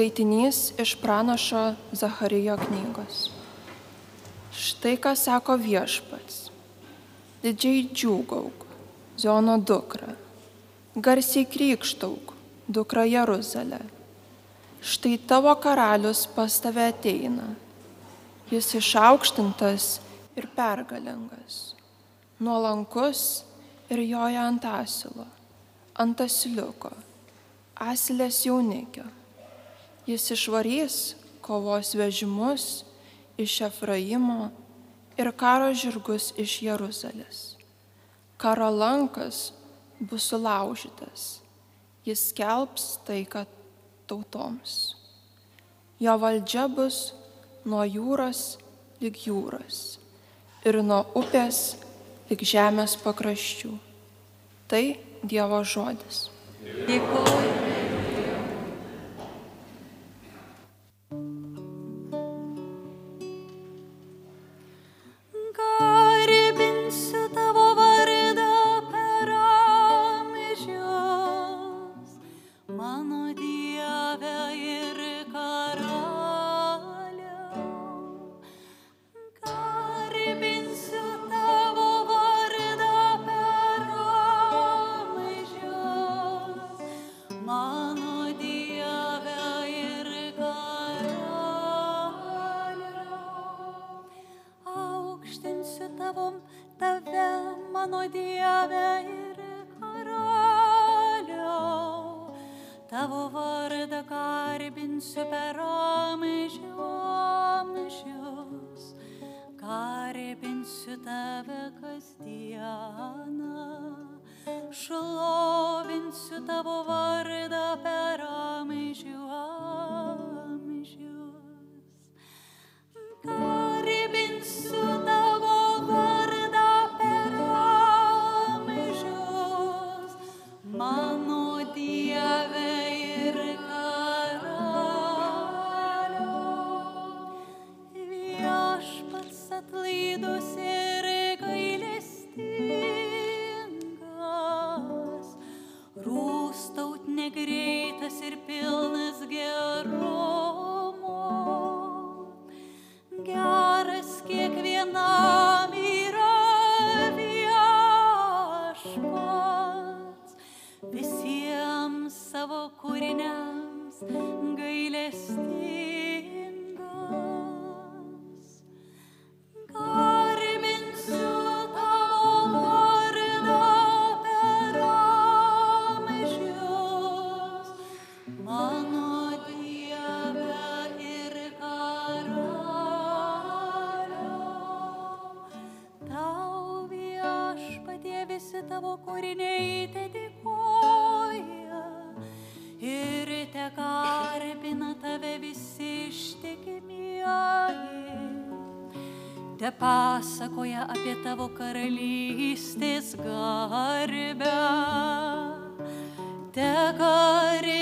Skaitinys iš pranašo Zacharijo knygos. Štai ką sako viešpats. Didžiai džiūgauk, Ziono dukra. Garsiai krikštauk, dukra Jeruzalė. Štai tavo karalius pas tave ateina. Jis išaukštintas ir pergalingas, nuolankus ir joja ant asilo, ant asiliuko, asilės jaunikio Jis išvarys kovos vežimus iš Efraimo ir karo žirgus iš Jeruzalės. Karo lankas bus sulaužytas, jis skelbs taiką tautoms. Jo valdžia bus nuo jūros lik jūros ir nuo upės lik žemės pakraščių. Tai Dievo žodis. Dėkuoju. Pasakoja apie tavo karalystės garbę, te karisina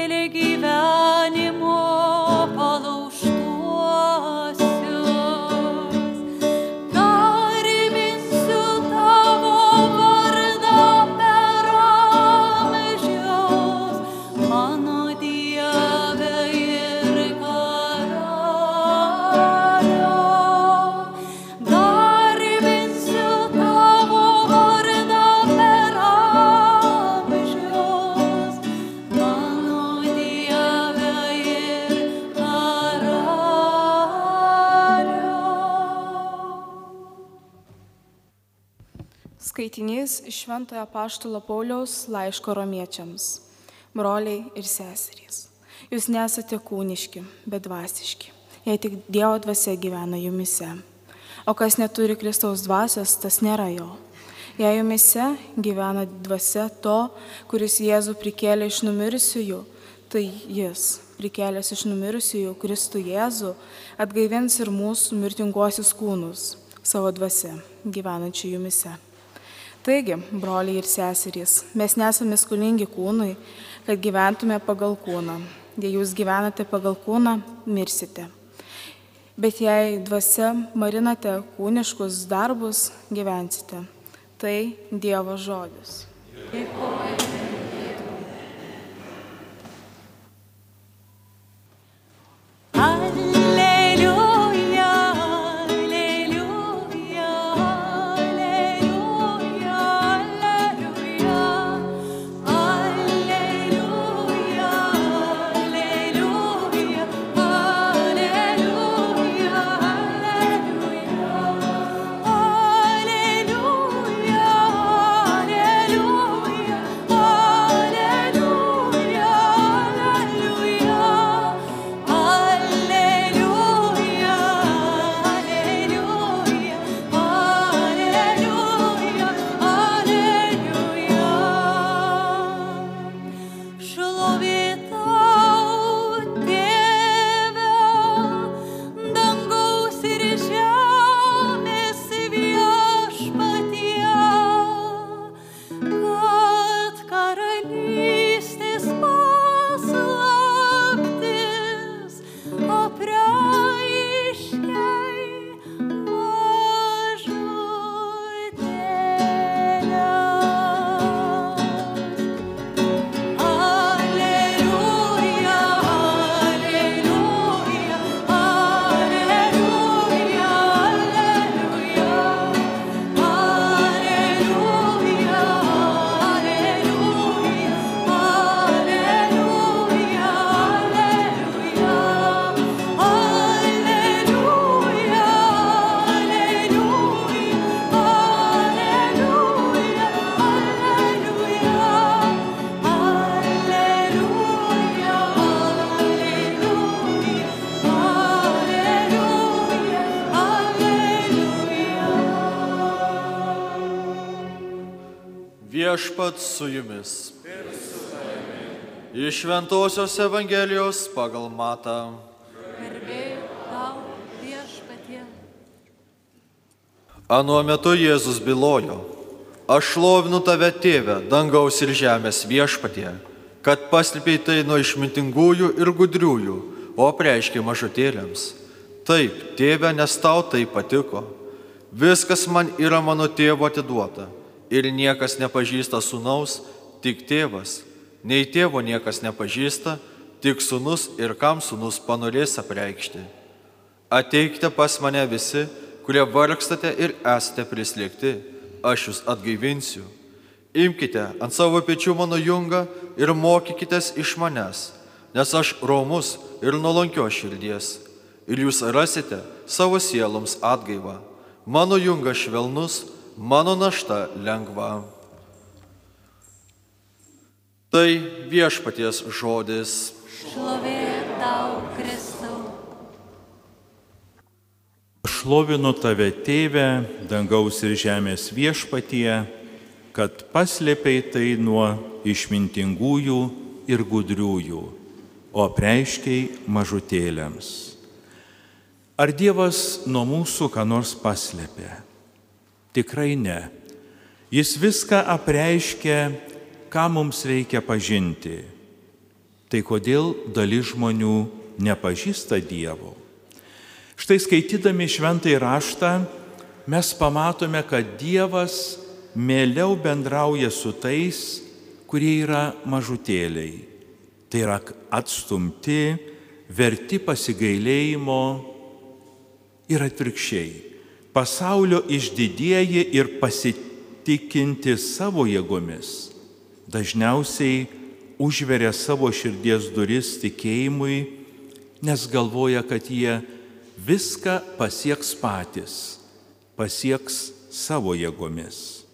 pakelia gyvenimo Skaitinys iš Šventojo Paštalo Pauliaus laiško romiečiams. Broliai ir seserys, jūs nesate kūniški, bet dvasiški. jei tik Dievo dvasia gyvena jumise. O kas neturi Kristaus dvasios, tas nėra jo. Jei jumise gyvena dvasia to, kuris Jėzų prikėlė iš numirusiųjų, tai jis, prikėlęs iš numirusiųjų Kristų Jėzų, atgaivins ir mūsų mirtinguosius kūnus savo dvasia, gyvenančių jumise. Taigi, broliai ir seserys, mes nesame skolingi kūnui, kad gyventume pagal kūną. Jei jūs gyvenate pagal kūną, mirsite. Bet jei dvasia marinate kūniškus darbus, gyvensite. Tai Dievo žodis. Dėkojame. Alleluia. Viešpat su jumis. Iš Šventojios Evangelijos pagal Matą. Anuo metu Jėzus bylojo, aš šlovinu tave tėvę, dangaus ir žemės viešpatie, kad paslėpiai tai nuo išmintingųjų ir gudriųjų, o preiškiai mažutėlėms. Taip, tėve, nes tau tai patiko. Viskas man yra mano tėvo atiduota ir niekas nepažįsta sunaus, tik tėvas. Nei tėvo niekas nepažįsta, tik sunus ir kam sunus panorės apreikšti. Ateikite pas mane visi, kurie vargstate ir esate prislėgti, aš jūs atgaivinsiu. Imkite ant savo pečių mano jungą ir mokykitės iš manęs, nes aš romus ir nuolankio širdies. Ir jūs rasite savo sieloms atgaivą. Mano jungas švelnus, mano našta lengva. Tai viešpaties žodis. Šlovė tau, Kristau. Šlovinu tave, tėve, dangaus ir žemės viešpatie, kad paslėpiai tai nuo išmintingųjų ir gudriųjų, o preiškiai mažutėlėms. Ar Dievas nuo mūsų ką nors paslėpė? Tikrai ne. Jis viską apreiškia, ką mums reikia pažinti. Tai kodėl dalis žmonių nepažįsta Dievo? Štai skaitydami šventai raštą mes pamatome, kad Dievas mieliau bendrauja su tais, kurie yra mažutėliai. Tai yra atstumti, verti pasigailėjimo ir atvirkščiai. Pasaulio išdidėjai ir pasitikinti savo jėgomis dažniausiai užveria savo širdies duris tikėjimui, nes galvoja, kad jie viską pasieks patys, pasieks savo jėgomis.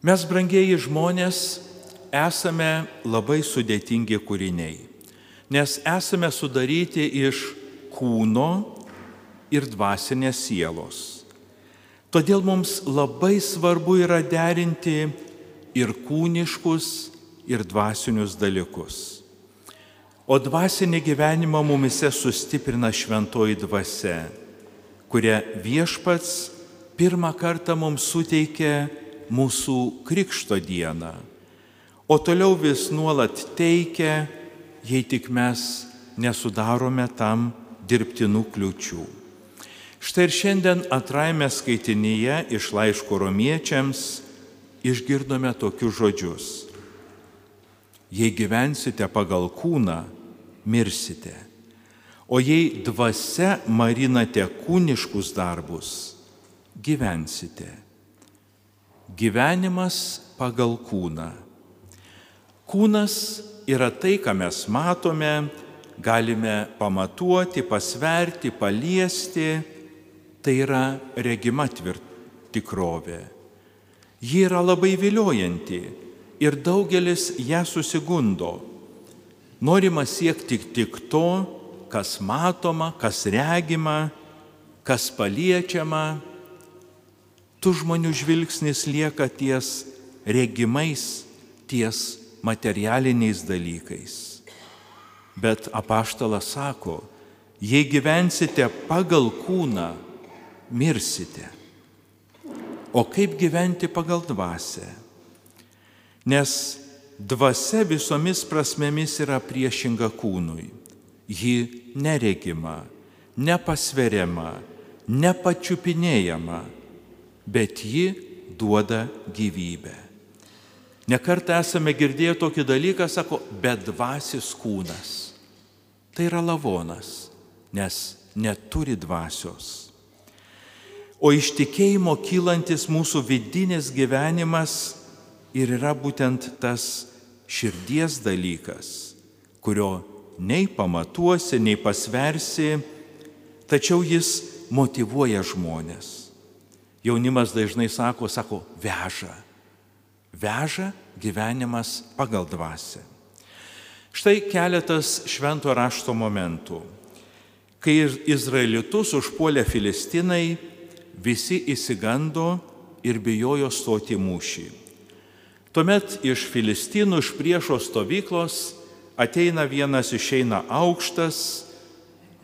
Mes, brangieji žmonės, esame labai sudėtingi kūriniai, nes esame sudaryti iš kūno ir dvasinės sielos. Todėl mums labai svarbu yra derinti ir kūniškus, ir dvasinius dalykus. O dvasinį gyvenimą mumise sustiprina šventoji dvasia, kurią viešpats pirmą kartą mums suteikė mūsų krikšto dieną, o toliau vis nuolat teikia, jei tik mes nesudarome tam dirbtinų kliučių. Štai ir šiandien atraime skaitinyje iš laiško romiečiams išgirdome tokius žodžius. Jei gyvensite pagal kūną, mirsite. O jei dvasia marinate kūniškus darbus, gyvensite. Gyvenimas pagal kūną. Kūnas yra tai, ką mes matome, galime pamatuoti, pasverti, paliesti. Tai yra regima tvirt tikrovė. Ji yra labai viliojanti ir daugelis ją susigundo. Norima siekti tik to, kas matoma, kas regima, kas paliečiama. Tu žmonių žvilgsnis lieka ties regimais, ties materialiniais dalykais. Bet apaštalas sako, jei gyvensite pagal kūną, mirsite. O kaip gyventi pagal dvasę? Nes dvasia visomis prasmėmis yra priešinga kūnui. Ji neregima, nepasveriama, nepačiupinėjama, bet ji duoda gyvybę. Nekartą esame girdėję tokį dalyką, sako, bedvasis kūnas. Tai yra lavonas, nes neturi dvasios. O iš tikėjimo kylantis mūsų vidinis gyvenimas ir yra būtent tas širdies dalykas, kurio nei pamatuosi, nei pasversi, tačiau jis motivuoja žmonės. Jaunimas dažnai sako, sako, veža. Veža gyvenimas pagal dvasę. Štai keletas švento rašto momentų. Kai izraelitus užpuolė filistinai, visi įsigando ir bijojo stoti mūšį. Tuomet iš filistinų, iš priešo stovyklos ateina vienas išeina aukštas,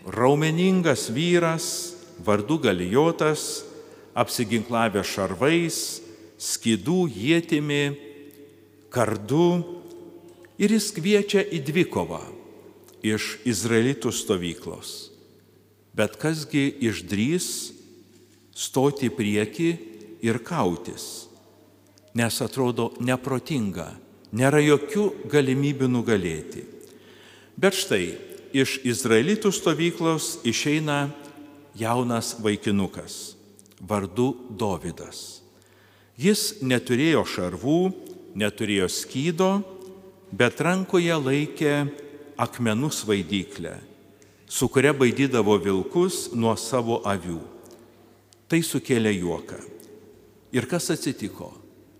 raumeningas vyras, vardu galijotas, apsiginklavę šarvais, skydų jėtimi, kardu ir jis kviečia į dvikovą iš izraelitų stovyklos. Bet kasgi išdrys stoti prieki ir kautis, nes atrodo neprotinga, nėra jokių galimybių nugalėti. Bet štai iš izraelitų stovyklos išeina jaunas vaikinukas vardu Dovydas. Jis neturėjo šarvų, neturėjo skydo, bet rankoje laikė akmenų svaidyklę, su kuria baidydavo vilkus nuo savo avių. Tai sukėlė juoką. Ir kas atsitiko?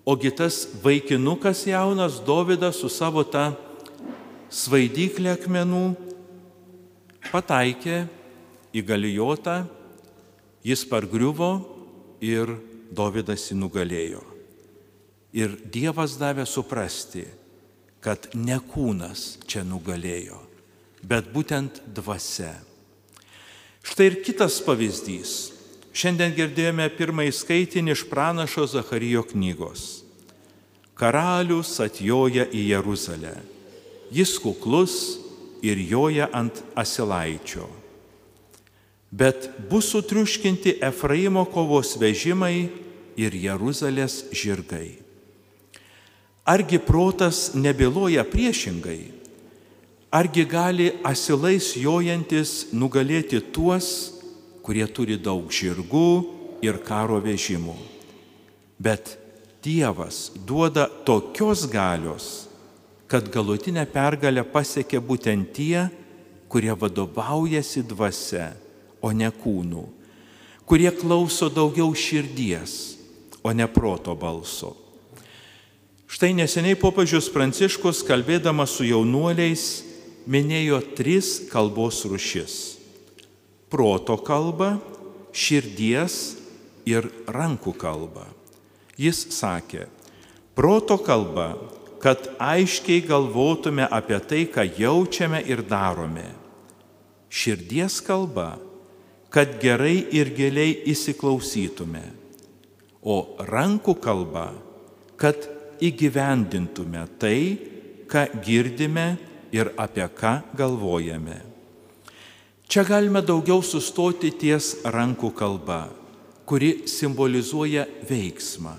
Ogi tas vaikinukas jaunas Dovydas su savo tą svaidyklę akmenų pataikė į galijotą, jis pargriuvo ir Dovydas jį nugalėjo. Ir Dievas davė suprasti, kad ne kūnas čia nugalėjo, bet būtent dvasia. Štai ir kitas pavyzdys. Šiandien girdėjome pirmąjį skaitinį iš pranašo Zacharijo knygos. Karalius atjoja į Jeruzalę. Jis kuklus ir joja ant asilaičio. Bet bus sutriuškinti Efraimo kovos vežimai ir Jeruzalės žirgai. Argi protas nebiloja priešingai? Argi gali asilais jojantis nugalėti tuos, kurie turi daug žirgų ir karo vežimų. Bet Dievas duoda tokios galios, kad galutinę pergalę pasiekia būtent tie, kurie vadovaujasi dvasia, o ne kūnų, kurie klauso daugiau širdies, o ne proto balso. Štai neseniai popiežius Pranciškus, kalbėdamas su jaunuoliais, minėjo tris kalbos rušis proto kalbą, širdies ir rankų kalbą. Jis sakė, proto kalba, kad aiškiai galvotume apie tai, ką jaučiame ir darome. Širdies kalba, kad gerai ir giliai įsiklausytume. O rankų kalba, kad įgyvendintume tai, ką girdime ir apie ką galvojame. Čia galime daugiau sustoti ties rankų kalba, kuri simbolizuoja veiksmą.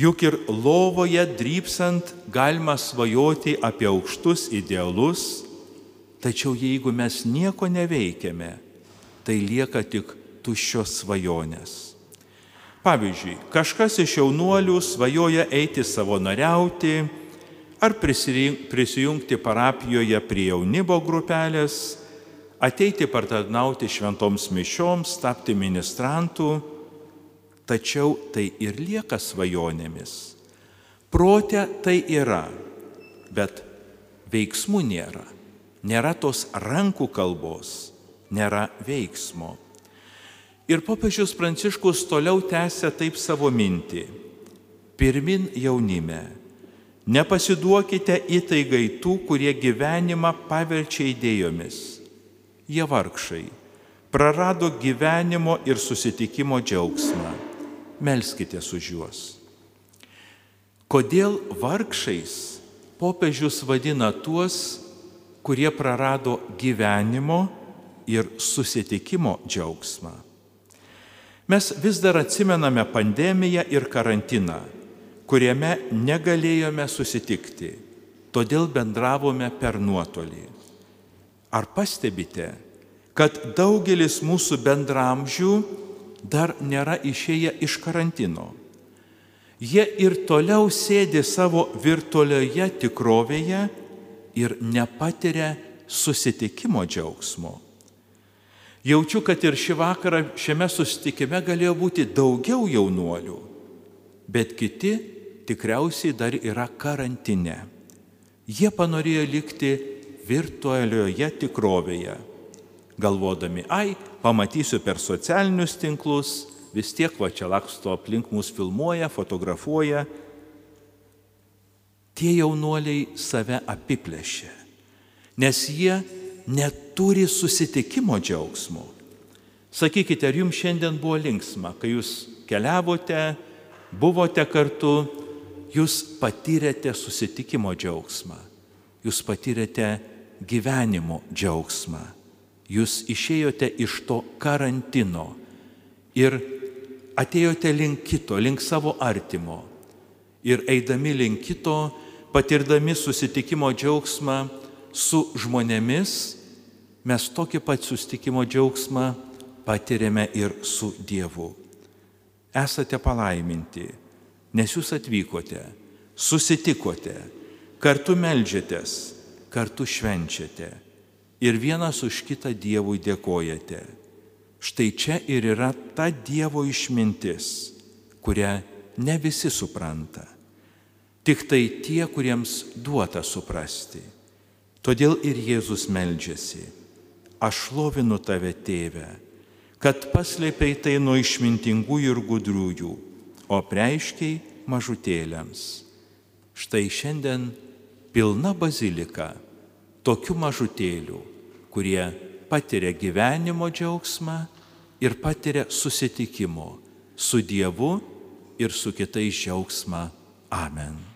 Juk ir lovoje drypsant galima svajoti apie aukštus idealus, tačiau jeigu mes nieko neveikiame, tai lieka tik tuščios svajonės. Pavyzdžiui, kažkas iš jaunuolių svajoja eiti savanoriauti ar prisijungti parapijoje prie jaunimo grupelės, ateiti partarnauti šventoms mišioms, tapti ministrantų, tačiau tai ir lieka svajonėmis. Protė tai yra, bet veiksmų nėra. Nėra tos rankų kalbos, nėra veiksmo. Ir popiežius Pranciškus toliau tęsia taip savo mintį. Pirmin jaunime. Nepasiduokite įtaigai tų, kurie gyvenimą paverčia idėjomis. Jie vargšai. Prarado gyvenimo ir susitikimo džiaugsmą. Melskite už juos. Kodėl vargšais popiežius vadina tuos, kurie prarado gyvenimo ir susitikimo džiaugsmą? Mes vis dar atsimename pandemiją ir karantiną, kuriame negalėjome susitikti, todėl bendravome per nuotolį. Ar pastebite, kad daugelis mūsų bendramžių dar nėra išėję iš karantino? Jie ir toliau sėdi savo virtualioje tikrovėje ir nepatiria susitikimo džiaugsmo. Jaučiu, kad ir šį vakarą šiame susitikime galėjo būti daugiau jaunuolių, bet kiti tikriausiai dar yra karantine. Jie panorėjo likti virtualioje tikrovėje, galvodami, ai, pamatysiu per socialinius tinklus, vis tiek va čia laksto aplink mus filmuoja, fotografuoja. Tie jaunuoliai save apiplėšė, nes jie neturi susitikimo džiaugsmo. Sakykite, ar jums šiandien buvo linksma, kai jūs keliavote, buvote kartu, jūs patyrėte susitikimo džiaugsmą, jūs patyrėte gyvenimo džiaugsmą, jūs išėjote iš to karantino ir atėjote link kito, link savo artimo. Ir eidami link kito, patirdami susitikimo džiaugsmą, su žmonėmis mes tokį pat sustikimo džiaugsmą patiriame ir su Dievu. Esate palaiminti, nes jūs atvykote, susitikote, kartu melžiatės, kartu švenčiate ir vienas už kitą Dievui dėkojate. Štai čia ir yra ta Dievo išmintis, kurią ne visi supranta. Tik tai tie, kuriems duota suprasti. Todėl ir Jėzus meldžiasi. Aš lovinu tave, tėve, kad paslėpiai tai nuo išmintingųjų ir gudriųjų, o preiškiai mažutėliams. Štai šiandien pilna bazilika tokių mažutėlių, kurie patiria gyvenimo džiaugsmą ir patiria susitikimo su Dievu ir su kitais džiaugsmą. Amen.